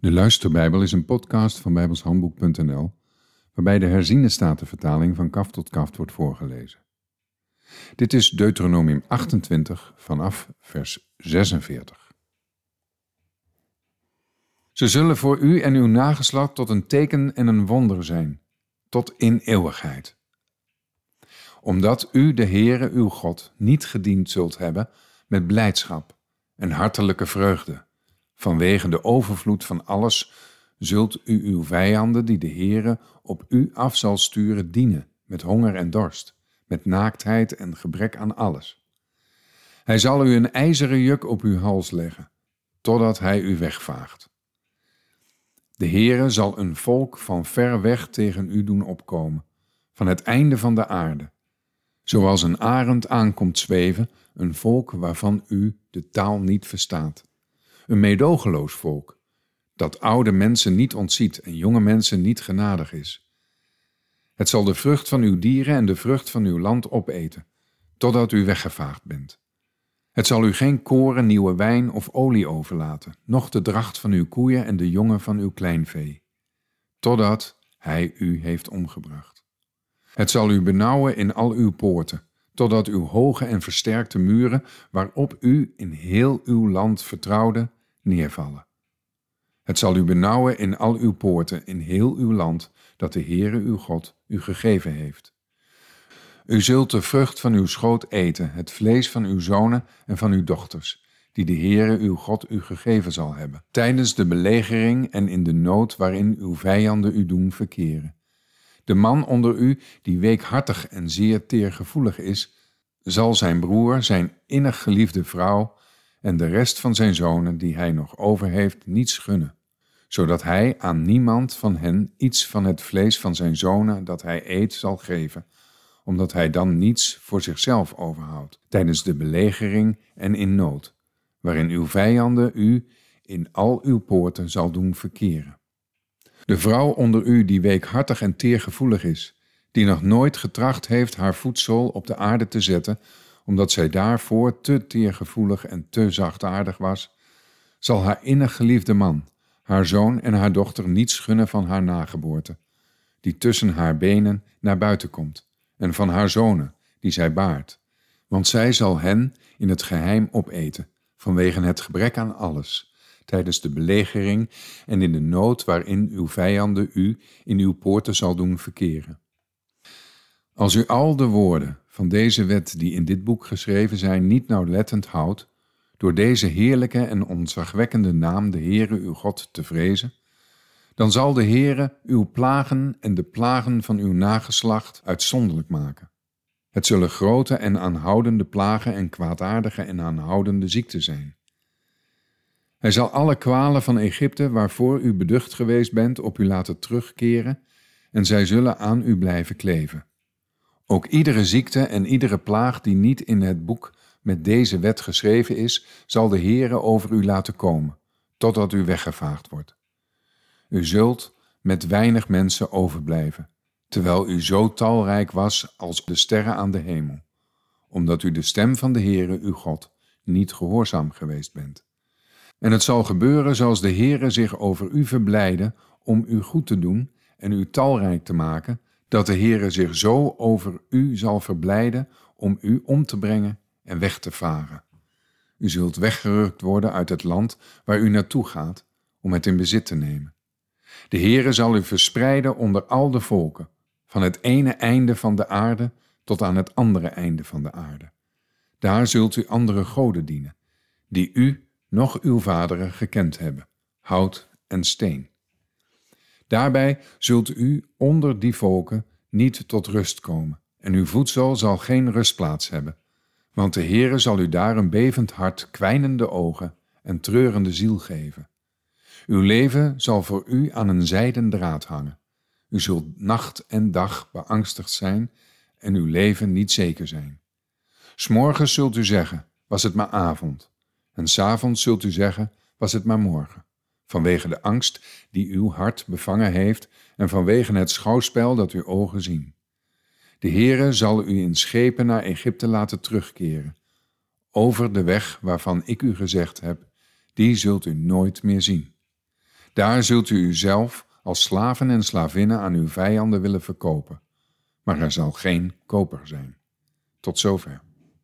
De Luisterbijbel is een podcast van bijbelshandboek.nl waarbij de herziene statenvertaling van kaft tot kaft wordt voorgelezen. Dit is Deuteronomium 28 vanaf vers 46. Ze zullen voor u en uw nageslacht tot een teken en een wonder zijn, tot in eeuwigheid. Omdat u de Heere uw God niet gediend zult hebben met blijdschap en hartelijke vreugde Vanwege de overvloed van alles zult u uw vijanden, die de Heere op u af zal sturen, dienen met honger en dorst, met naaktheid en gebrek aan alles. Hij zal u een ijzeren juk op uw hals leggen, totdat hij u wegvaagt. De Heere zal een volk van ver weg tegen u doen opkomen, van het einde van de aarde, zoals een arend aankomt zweven, een volk waarvan u de taal niet verstaat een meedogenloos volk, dat oude mensen niet ontziet en jonge mensen niet genadig is. Het zal de vrucht van uw dieren en de vrucht van uw land opeten, totdat u weggevaagd bent. Het zal u geen koren, nieuwe wijn of olie overlaten, noch de dracht van uw koeien en de jongen van uw kleinvee, totdat hij u heeft omgebracht. Het zal u benauwen in al uw poorten, totdat uw hoge en versterkte muren, waarop u in heel uw land vertrouwde, neervallen. Het zal u benauwen in al uw poorten, in heel uw land, dat de Heere uw God u gegeven heeft. U zult de vrucht van uw schoot eten, het vlees van uw zonen en van uw dochters, die de Heere uw God u gegeven zal hebben, tijdens de belegering en in de nood waarin uw vijanden u doen verkeren. De man onder u, die weekhartig en zeer teergevoelig is, zal zijn broer, zijn innig geliefde vrouw en de rest van zijn zonen die hij nog over heeft niets gunnen, zodat hij aan niemand van hen iets van het vlees van zijn zonen dat hij eet zal geven, omdat hij dan niets voor zichzelf overhoudt tijdens de belegering en in nood, waarin uw vijanden u in al uw poorten zal doen verkeren. De vrouw onder u die weekhartig en teergevoelig is, die nog nooit getracht heeft haar voedsel op de aarde te zetten, omdat zij daarvoor te teergevoelig en te zachtaardig was, zal haar innig geliefde man, haar zoon en haar dochter niets gunnen van haar nageboorte, die tussen haar benen naar buiten komt, en van haar zonen, die zij baart, want zij zal hen in het geheim opeten, vanwege het gebrek aan alles, tijdens de belegering en in de nood waarin uw vijanden u in uw poorten zal doen verkeren. Als u al de woorden van deze wet die in dit boek geschreven zijn niet nauwlettend houdt, door deze heerlijke en ontzagwekkende naam de Heere uw God te vrezen, dan zal de Heere uw plagen en de plagen van uw nageslacht uitzonderlijk maken. Het zullen grote en aanhoudende plagen en kwaadaardige en aanhoudende ziekten zijn. Hij zal alle kwalen van Egypte waarvoor u beducht geweest bent op u laten terugkeren en zij zullen aan u blijven kleven. Ook iedere ziekte en iedere plaag die niet in het boek met deze wet geschreven is, zal de Heere over u laten komen, totdat u weggevaagd wordt. U zult met weinig mensen overblijven, terwijl u zo talrijk was als de sterren aan de hemel, omdat u de stem van de Heere uw God niet gehoorzaam geweest bent. En het zal gebeuren zoals de Heere zich over u verblijden om u goed te doen en u talrijk te maken, dat de Heere zich zo over u zal verblijden om u om te brengen en weg te varen. U zult weggerukt worden uit het land waar u naartoe gaat om het in bezit te nemen. De Heere zal u verspreiden onder al de volken, van het ene einde van de aarde tot aan het andere einde van de aarde. Daar zult u andere goden dienen, die u nog uw vaderen gekend hebben, hout en steen. Daarbij zult u onder die volken niet tot rust komen, en uw voedsel zal geen rustplaats hebben. Want de Heere zal u daar een bevend hart, kwijnende ogen en treurende ziel geven. Uw leven zal voor u aan een zijden draad hangen. U zult nacht en dag beangstigd zijn en uw leven niet zeker zijn. S'morgens zult u zeggen, was het maar avond, en s'avonds zult u zeggen, was het maar morgen vanwege de angst die uw hart bevangen heeft en vanwege het schouwspel dat uw ogen zien. De Heere zal u in schepen naar Egypte laten terugkeren, over de weg waarvan ik u gezegd heb, die zult u nooit meer zien. Daar zult u uzelf als slaven en slavinnen aan uw vijanden willen verkopen, maar er zal geen koper zijn. Tot zover.